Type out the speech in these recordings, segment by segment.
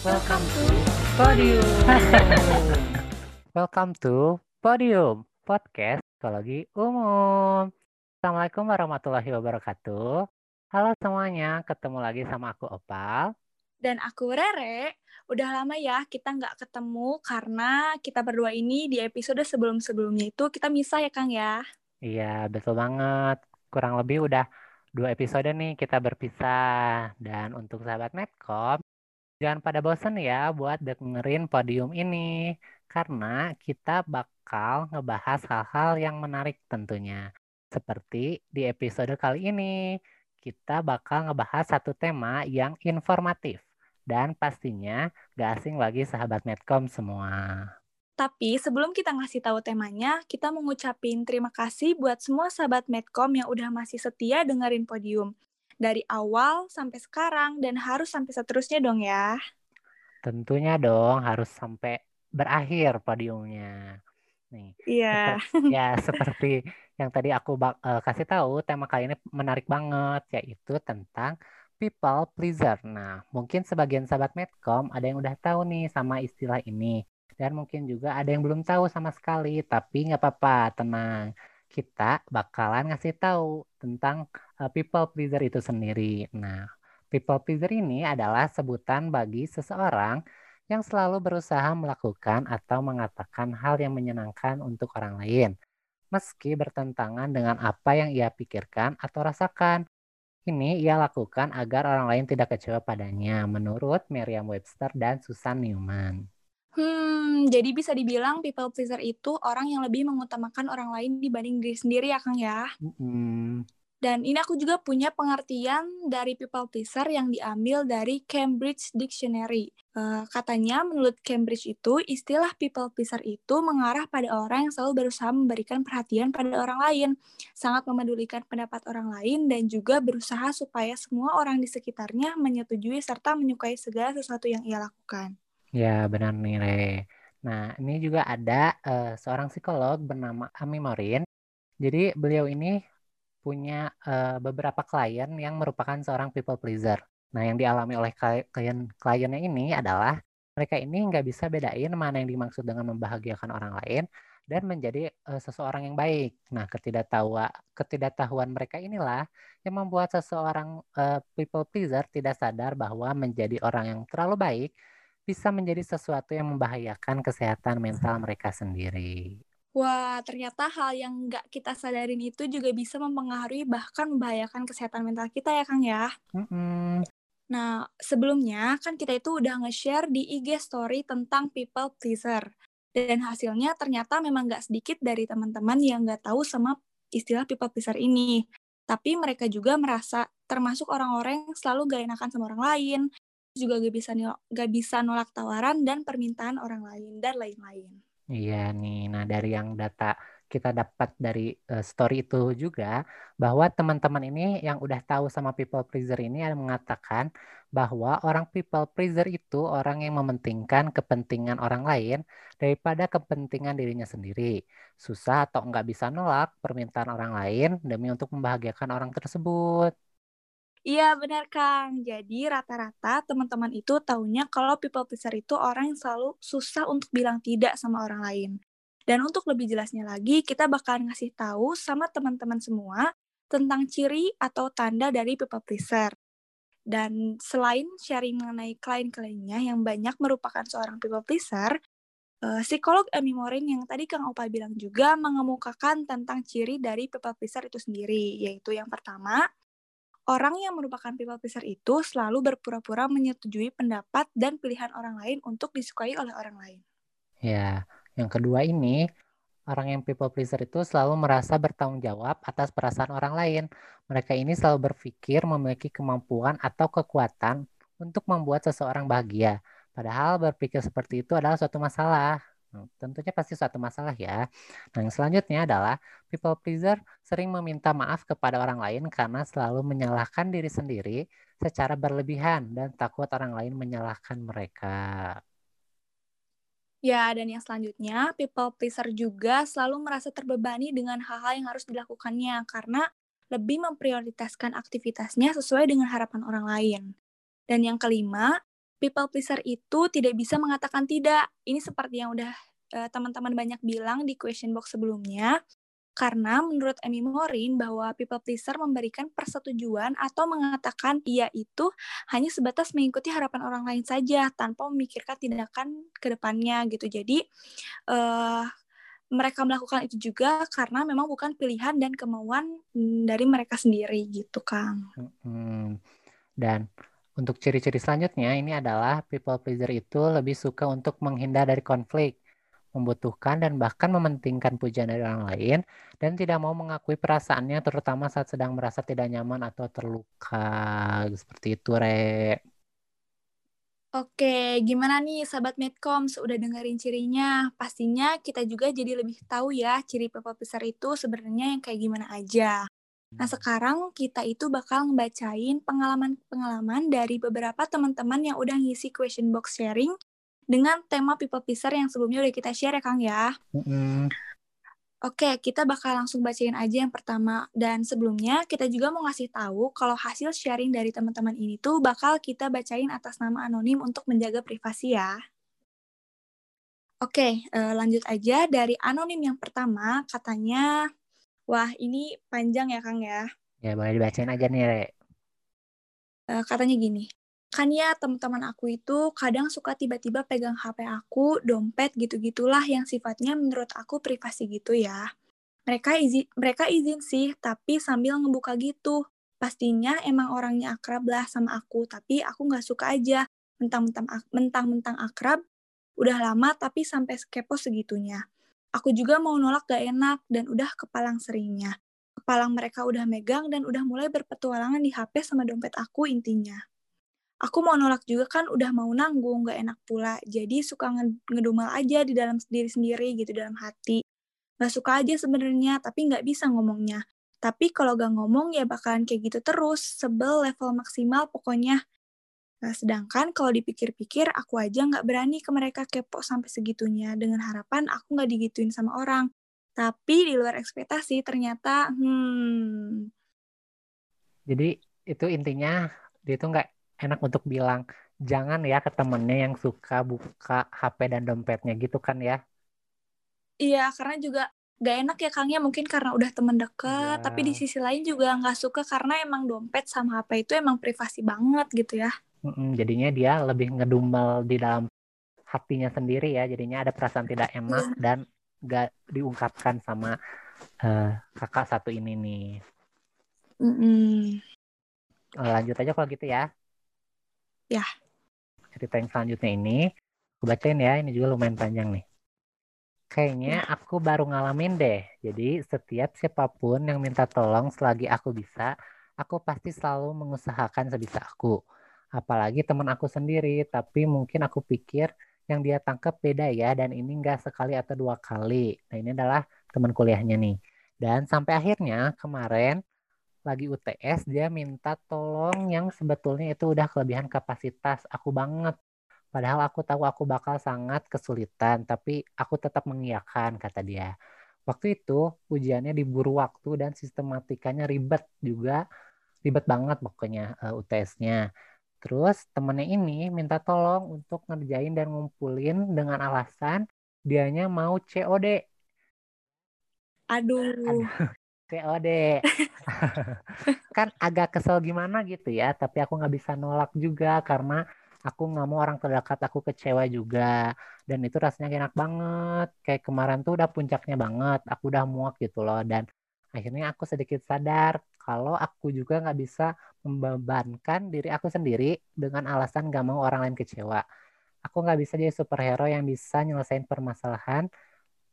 Welcome to Podium. Welcome to Podium, podcast psikologi umum. Assalamualaikum warahmatullahi wabarakatuh. Halo semuanya, ketemu lagi sama aku Opal. Dan aku Rere. Udah lama ya kita nggak ketemu karena kita berdua ini di episode sebelum-sebelumnya itu kita misah ya Kang ya. Iya, betul banget. Kurang lebih udah dua episode nih kita berpisah. Dan untuk sahabat Medcom, jangan pada bosen ya buat dengerin podium ini. Karena kita bakal ngebahas hal-hal yang menarik tentunya. Seperti di episode kali ini, kita bakal ngebahas satu tema yang informatif. Dan pastinya gak asing bagi sahabat Medcom semua. Tapi sebelum kita ngasih tahu temanya, kita mau ngucapin terima kasih buat semua sahabat Medcom yang udah masih setia dengerin podium. Dari awal sampai sekarang dan harus sampai seterusnya dong ya. Tentunya dong harus sampai berakhir podiumnya. Nih. Iya. Seperti, ya seperti yang tadi aku uh, kasih tahu tema kali ini menarik banget yaitu tentang people pleaser. Nah, mungkin sebagian sahabat Medcom ada yang udah tahu nih sama istilah ini dan mungkin juga ada yang belum tahu sama sekali tapi nggak apa-apa tenang kita bakalan ngasih tahu tentang uh, people pleaser itu sendiri nah people pleaser ini adalah sebutan bagi seseorang yang selalu berusaha melakukan atau mengatakan hal yang menyenangkan untuk orang lain meski bertentangan dengan apa yang ia pikirkan atau rasakan ini ia lakukan agar orang lain tidak kecewa padanya menurut Merriam-Webster dan Susan Newman. Hmm, jadi bisa dibilang people pleaser itu orang yang lebih mengutamakan orang lain dibanding diri sendiri ya Kang ya. Hmm. Dan ini aku juga punya pengertian dari people pleaser yang diambil dari Cambridge Dictionary. Uh, katanya menurut Cambridge itu istilah people pleaser itu mengarah pada orang yang selalu berusaha memberikan perhatian pada orang lain, sangat memedulikan pendapat orang lain dan juga berusaha supaya semua orang di sekitarnya menyetujui serta menyukai segala sesuatu yang ia lakukan. Ya, benar nih, Re. Nah, ini juga ada uh, seorang psikolog bernama Ami Morin. Jadi, beliau ini punya uh, beberapa klien yang merupakan seorang people pleaser. Nah, yang dialami oleh klien kliennya ini adalah mereka ini nggak bisa bedain mana yang dimaksud dengan membahagiakan orang lain dan menjadi uh, seseorang yang baik. Nah, ketidaktahuan ketidaktahuan mereka inilah yang membuat seseorang uh, people pleaser tidak sadar bahwa menjadi orang yang terlalu baik bisa menjadi sesuatu yang membahayakan kesehatan mental mereka sendiri. Wah, ternyata hal yang nggak kita sadarin itu juga bisa mempengaruhi bahkan membahayakan kesehatan mental kita ya Kang ya. Mm-hmm. Nah, sebelumnya kan kita itu udah nge-share di IG story tentang people pleaser. Dan hasilnya ternyata memang nggak sedikit dari teman-teman yang nggak tahu sama istilah people pleaser ini. Tapi mereka juga merasa termasuk orang-orang yang selalu gak enakan sama orang lain, juga gak bisa gak bisa nolak tawaran dan permintaan orang lain dan lain-lain. Iya nih, nah dari yang data kita dapat dari uh, story itu juga bahwa teman-teman ini yang udah tahu sama people pleaser ini ada mengatakan bahwa orang people pleaser itu orang yang mementingkan kepentingan orang lain daripada kepentingan dirinya sendiri. Susah atau nggak bisa nolak permintaan orang lain demi untuk membahagiakan orang tersebut. Iya benar Kang. Jadi rata-rata teman-teman itu taunya kalau people pleaser itu orang yang selalu susah untuk bilang tidak sama orang lain. Dan untuk lebih jelasnya lagi, kita bakal ngasih tahu sama teman-teman semua tentang ciri atau tanda dari people pleaser. Dan selain sharing mengenai klien-kliennya yang banyak merupakan seorang people pleaser, uh, psikolog Amy Morin yang tadi Kang Opa bilang juga mengemukakan tentang ciri dari people pleaser itu sendiri, yaitu yang pertama, Orang yang merupakan people pleaser itu selalu berpura-pura menyetujui pendapat dan pilihan orang lain untuk disukai oleh orang lain. Ya, yang kedua ini, orang yang people pleaser itu selalu merasa bertanggung jawab atas perasaan orang lain. Mereka ini selalu berpikir memiliki kemampuan atau kekuatan untuk membuat seseorang bahagia. Padahal berpikir seperti itu adalah suatu masalah. Nah, tentunya pasti suatu masalah ya. Nah, yang selanjutnya adalah people pleaser sering meminta maaf kepada orang lain karena selalu menyalahkan diri sendiri secara berlebihan dan takut orang lain menyalahkan mereka. Ya, dan yang selanjutnya, people pleaser juga selalu merasa terbebani dengan hal-hal yang harus dilakukannya karena lebih memprioritaskan aktivitasnya sesuai dengan harapan orang lain. Dan yang kelima, people pleaser itu tidak bisa mengatakan tidak. Ini seperti yang udah uh, teman-teman banyak bilang di question box sebelumnya. Karena menurut Amy Morin bahwa people pleaser memberikan persetujuan atau mengatakan iya itu hanya sebatas mengikuti harapan orang lain saja tanpa memikirkan tindakan ke depannya gitu. Jadi uh, mereka melakukan itu juga karena memang bukan pilihan dan kemauan dari mereka sendiri gitu, Kang. Hmm. Dan untuk ciri-ciri selanjutnya ini adalah people pleaser itu lebih suka untuk menghindar dari konflik membutuhkan dan bahkan mementingkan pujian dari orang lain dan tidak mau mengakui perasaannya terutama saat sedang merasa tidak nyaman atau terluka seperti itu re Oke, gimana nih sahabat Medcom? Sudah dengerin cirinya? Pastinya kita juga jadi lebih tahu ya ciri people besar itu sebenarnya yang kayak gimana aja. Nah, sekarang kita itu bakal ngebacain pengalaman-pengalaman dari beberapa teman-teman yang udah ngisi question box sharing dengan tema people pleaser yang sebelumnya udah kita share ya Kang ya. Mm-hmm. Oke, kita bakal langsung bacain aja yang pertama. Dan sebelumnya kita juga mau ngasih tahu kalau hasil sharing dari teman-teman ini tuh bakal kita bacain atas nama anonim untuk menjaga privasi ya. Oke, uh, lanjut aja dari anonim yang pertama katanya, wah ini panjang ya Kang ya. Ya boleh dibacain aja nih Re. Uh, katanya gini, kan ya teman-teman aku itu kadang suka tiba-tiba pegang HP aku, dompet gitu-gitulah yang sifatnya menurut aku privasi gitu ya. Mereka izin mereka izin sih, tapi sambil ngebuka gitu. Pastinya emang orangnya akrab lah sama aku, tapi aku nggak suka aja mentang-mentang mentang-mentang akrab udah lama tapi sampai kepo segitunya. Aku juga mau nolak gak enak dan udah kepalang seringnya. Kepalang mereka udah megang dan udah mulai berpetualangan di HP sama dompet aku intinya. Aku mau nolak juga kan udah mau nanggung gak enak pula. Jadi suka ngedumel aja di dalam diri sendiri gitu dalam hati. Gak suka aja sebenarnya tapi nggak bisa ngomongnya. Tapi kalau gak ngomong ya bakalan kayak gitu terus. Sebel level maksimal pokoknya Nah, sedangkan kalau dipikir-pikir, aku aja nggak berani ke mereka kepo sampai segitunya dengan harapan aku nggak digituin sama orang. Tapi di luar ekspektasi ternyata, hmm. Jadi itu intinya dia tuh nggak enak untuk bilang jangan ya ke temennya yang suka buka HP dan dompetnya gitu kan ya iya karena juga gak enak ya Kang ya mungkin karena udah temen deket ya. tapi di sisi lain juga nggak suka karena emang dompet sama HP itu emang privasi banget gitu ya jadinya dia lebih ngedumel di dalam hatinya sendiri ya jadinya ada perasaan tidak enak ya. dan gak diungkapkan sama uh, kakak satu ini nih mm -mm. lanjut aja kalau gitu ya Ya. Cerita yang selanjutnya ini, aku bacain ya, ini juga lumayan panjang nih. Kayaknya ya. aku baru ngalamin deh. Jadi setiap siapa pun yang minta tolong selagi aku bisa, aku pasti selalu mengusahakan sebisa aku. Apalagi teman aku sendiri, tapi mungkin aku pikir yang dia tangkap beda ya, dan ini enggak sekali atau dua kali. Nah ini adalah teman kuliahnya nih. Dan sampai akhirnya kemarin lagi UTS dia minta tolong yang sebetulnya itu udah kelebihan kapasitas aku banget padahal aku tahu aku bakal sangat kesulitan tapi aku tetap mengiyakan kata dia waktu itu ujiannya diburu waktu dan sistematikanya ribet juga ribet banget pokoknya uh, eh, UTS-nya terus temennya ini minta tolong untuk ngerjain dan ngumpulin dengan alasan dianya mau COD Aduh. Aduh. COD kan agak kesel gimana gitu ya tapi aku nggak bisa nolak juga karena aku nggak mau orang terdekat aku kecewa juga dan itu rasanya enak banget kayak kemarin tuh udah puncaknya banget aku udah muak gitu loh dan akhirnya aku sedikit sadar kalau aku juga nggak bisa membebankan diri aku sendiri dengan alasan gak mau orang lain kecewa. Aku nggak bisa jadi superhero yang bisa nyelesain permasalahan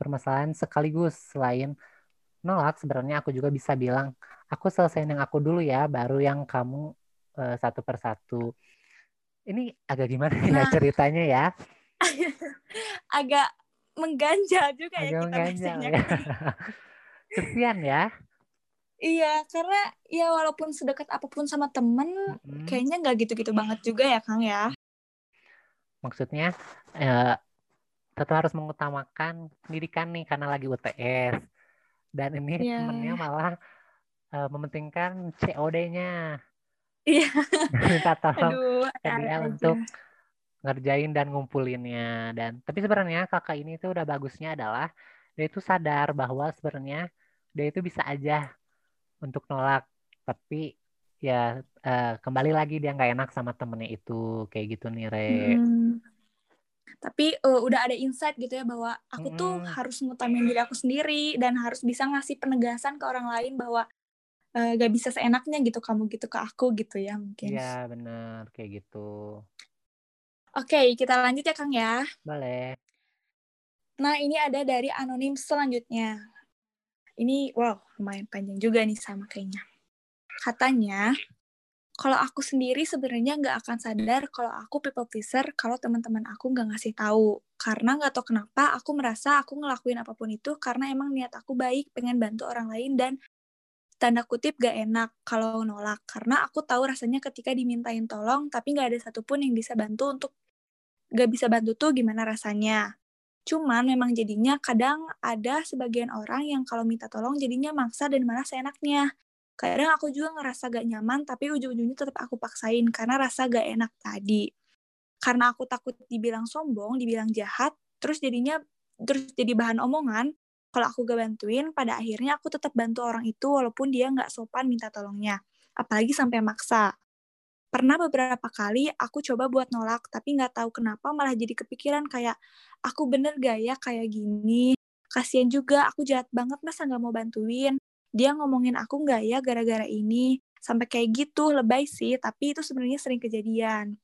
permasalahan sekaligus selain nolak. Sebenarnya aku juga bisa bilang aku selesaiin yang aku dulu ya baru yang kamu uh, satu persatu. Ini agak gimana ya nah, ya ceritanya ya? Agak mengganjal juga ya agak ya kita mengganjal, ya. kesian ya iya karena ya walaupun sedekat apa pun sama temen mm-hmm. kayaknya nggak gitu-gitu banget juga ya Kang ya maksudnya eh, tetap harus mengutamakan pendidikan nih karena lagi UTS dan ini yeah. temennya malah uh, mementingkan COD-nya. Iya. Minta tolong Aduh, untuk ngerjain dan ngumpulinnya dan tapi sebenarnya kakak ini tuh udah bagusnya adalah dia itu sadar bahwa sebenarnya dia itu bisa aja untuk nolak tapi ya uh, kembali lagi dia nggak enak sama temennya itu kayak gitu nih Re. Hmm. Tapi uh, udah ada insight gitu ya bahwa aku hmm. tuh harus ngutamain diri aku sendiri dan harus bisa ngasih penegasan ke orang lain bahwa uh, gak bisa seenaknya gitu kamu gitu ke aku gitu ya mungkin. Iya benar kayak gitu. Oke, kita lanjut ya Kang ya. Boleh. Nah, ini ada dari anonim selanjutnya. Ini, wow, lumayan panjang juga nih sama kayaknya. Katanya, kalau aku sendiri sebenarnya nggak akan sadar kalau aku people pleaser kalau teman-teman aku nggak ngasih tahu. Karena nggak tahu kenapa aku merasa aku ngelakuin apa pun itu karena emang niat aku baik, pengen bantu orang lain dan tanda kutip gak enak kalau nolak. Karena aku tahu rasanya ketika dimintain tolong tapi nggak ada satupun yang bisa bantu untuk gak bisa bantu tuh gimana rasanya. Cuman memang jadinya kadang ada sebagian orang yang kalau minta tolong jadinya maksa dan malah seenaknya. Kadang aku juga ngerasa gak nyaman, tapi ujung-ujungnya tetap aku paksain karena rasa gak enak tadi. Karena aku takut dibilang sombong, dibilang jahat, terus jadinya terus jadi bahan omongan. Kalau aku gak bantuin, pada akhirnya aku tetap bantu orang itu walaupun dia gak sopan minta tolongnya. Apalagi sampai maksa pernah beberapa kali aku coba buat nolak tapi nggak tahu kenapa malah jadi kepikiran kayak aku bener gak ya kayak gini? Kasian juga aku jahat banget masa nggak mau bantuin? Dia ngomongin aku nggak ya gara-gara ini? Sampai kayak gitu lebay sih tapi itu sebenarnya sering kejadian.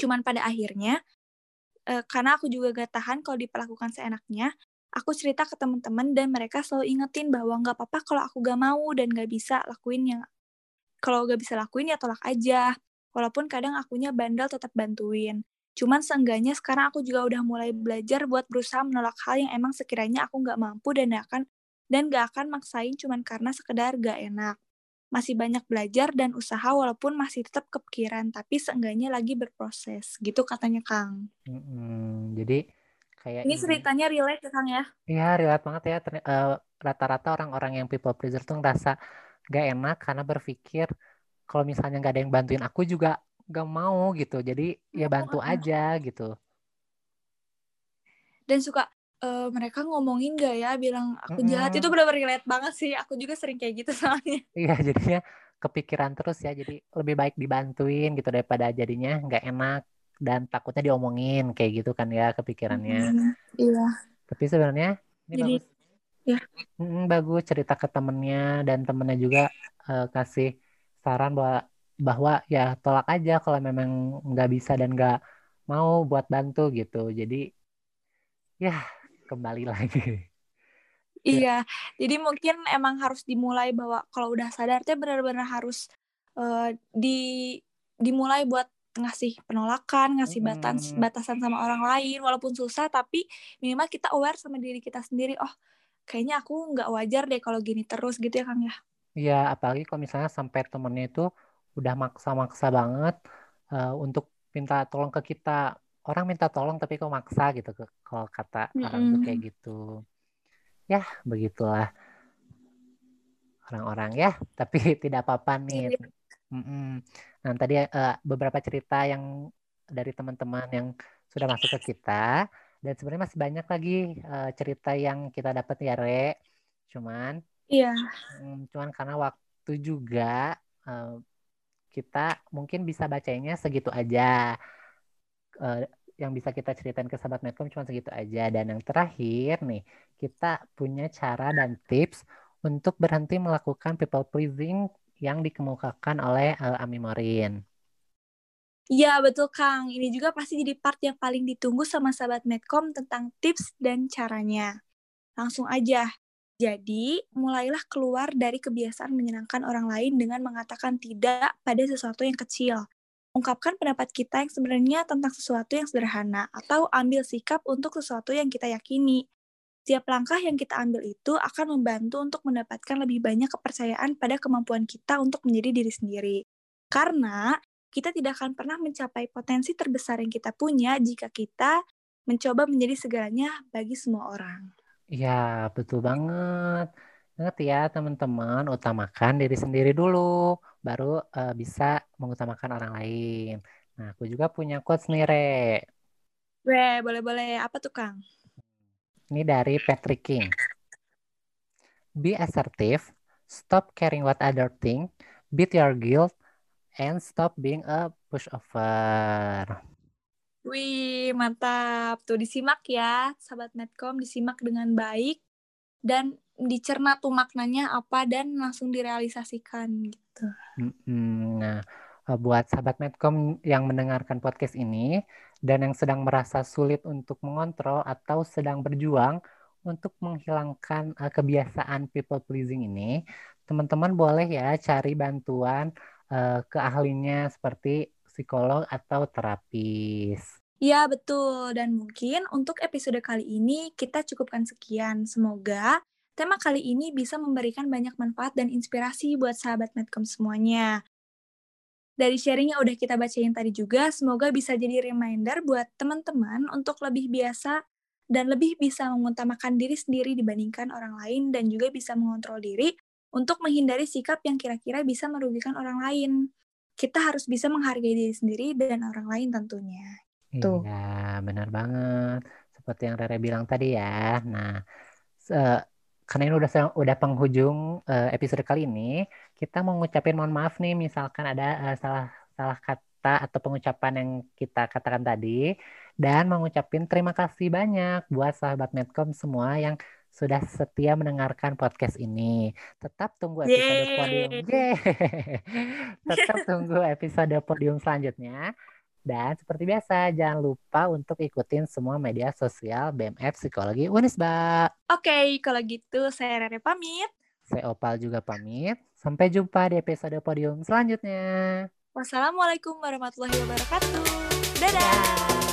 Cuman pada akhirnya e, karena aku juga gak tahan kalau diperlakukan seenaknya aku cerita ke teman-teman dan mereka selalu ingetin bahwa nggak apa-apa kalau aku gak mau dan gak bisa lakuin yang kalau gak bisa lakuin ya tolak aja. Walaupun kadang akunya bandel tetap bantuin. Cuman seenggaknya sekarang aku juga udah mulai belajar buat berusaha menolak hal yang emang sekiranya aku gak mampu dan gak akan dan gak akan maksain cuman karena sekedar gak enak. Masih banyak belajar dan usaha walaupun masih tetap kepikiran, tapi seenggaknya lagi berproses. Gitu katanya Kang. Hmm, jadi kayak ini, ini ceritanya relate ya Kang ya? Iya relate banget ya. Uh, rata-rata orang-orang yang people pleaser tuh ngerasa gak enak karena berpikir kalau misalnya nggak ada yang bantuin aku juga gak mau gitu. Jadi ya bantu aja gitu. Dan suka uh, mereka ngomongin gak ya? Bilang aku jahat. Mm -hmm. itu benar-benar relate banget sih. Aku juga sering kayak gitu soalnya. Iya jadinya kepikiran terus ya. Jadi lebih baik dibantuin gitu daripada jadinya nggak enak dan takutnya diomongin kayak gitu kan ya kepikirannya. Mm, iya. Tapi sebenarnya ini jadi bagus ya. Hmm, bagus cerita ke temennya dan temennya juga uh, kasih saran bahwa bahwa ya tolak aja kalau memang nggak bisa dan nggak mau buat bantu gitu. Jadi ya kembali lagi. Iya jadi mungkin emang harus dimulai bahwa kalau udah sadar tuh benar-benar harus uh, di dimulai buat ngasih penolakan, ngasih batas batasan sama orang lain. Walaupun susah tapi minimal kita aware sama diri kita sendiri. Oh, kayaknya aku nggak wajar deh kalau gini terus gitu ya Kang ya. Iya, apalagi kalau misalnya sampai temennya itu udah maksa-maksa banget uh, untuk minta tolong ke kita. Orang minta tolong tapi kok maksa gitu kalau kata mm -hmm. orang tuh kayak gitu. Ya, begitulah orang-orang ya, tapi tidak apa-apa nih. Mm -mm. Nah, tadi uh, beberapa cerita yang dari teman-teman yang sudah masuk ke kita dan sebenarnya masih banyak lagi uh, cerita yang kita dapat ya Re. Cuman Iya. Um, cuman karena waktu juga uh, kita mungkin bisa bacanya segitu aja. Uh, yang bisa kita ceritain ke sahabat Medcom cuma segitu aja. Dan yang terakhir nih, kita punya cara dan tips untuk berhenti melakukan people pleasing yang dikemukakan oleh uh, Ami Morin. Iya betul Kang, ini juga pasti jadi part yang paling ditunggu sama sahabat Medcom tentang tips dan caranya. Langsung aja, jadi mulailah keluar dari kebiasaan menyenangkan orang lain dengan mengatakan tidak pada sesuatu yang kecil. Ungkapkan pendapat kita yang sebenarnya tentang sesuatu yang sederhana, atau ambil sikap untuk sesuatu yang kita yakini. Setiap langkah yang kita ambil itu akan membantu untuk mendapatkan lebih banyak kepercayaan pada kemampuan kita untuk menjadi diri sendiri. Karena kita tidak akan pernah mencapai potensi terbesar yang kita punya jika kita mencoba menjadi segalanya bagi semua orang. Iya, betul banget. Ingat ya teman-teman, utamakan diri sendiri dulu, baru uh, bisa mengutamakan orang lain. Nah, aku juga punya quotes nih, Re. Re, boleh-boleh. Apa tuh, Kang? Ini dari Patrick King. Be assertive, stop caring what other think, beat your guilt, and stop being a pushover. Wih, mantap. Tuh disimak ya, sahabat Medcom, disimak dengan baik dan dicerna tuh maknanya apa dan langsung direalisasikan gitu. Nah, eh, buat sahabat Medcom yang mendengarkan podcast ini dan yang sedang merasa sulit untuk mengontrol atau sedang berjuang untuk menghilangkan uh, kebiasaan people pleasing ini, teman-teman boleh ya cari bantuan uh, ke ahlinya seperti psikolog atau terapis. Ya, betul. Dan mungkin untuk episode kali ini kita cukupkan sekian. Semoga tema kali ini bisa memberikan banyak manfaat dan inspirasi buat sahabat Medcom semuanya. Dari sharing yang udah kita bacain tadi juga, semoga bisa jadi reminder buat teman-teman untuk lebih biasa dan lebih bisa mengutamakan diri sendiri dibandingkan orang lain dan juga bisa mengontrol diri untuk menghindari sikap yang kira-kira bisa merugikan orang lain kita harus bisa menghargai diri sendiri dan orang lain tentunya. Tuh. Iya, benar banget. Seperti yang Rere bilang tadi ya. Nah, karena ini udah udah penghujung uh, episode kali ini, kita mau ngucapin mohon maaf nih misalkan ada uh, salah salah kata atau pengucapan yang kita katakan tadi dan mengucapin terima kasih banyak buat sahabat Medcom semua yang sudah setia mendengarkan podcast ini. Tetap tunggu episode Yeay. podium. Yeay. Tetap tunggu episode podium selanjutnya. Dan seperti biasa, jangan lupa untuk ikutin semua media sosial BMF Psikologi Unisba. Oke, okay, kalau gitu saya Rere pamit. Saya Opal juga pamit. Sampai jumpa di episode podium selanjutnya. Wassalamualaikum warahmatullahi wabarakatuh. Dadah. Dadah.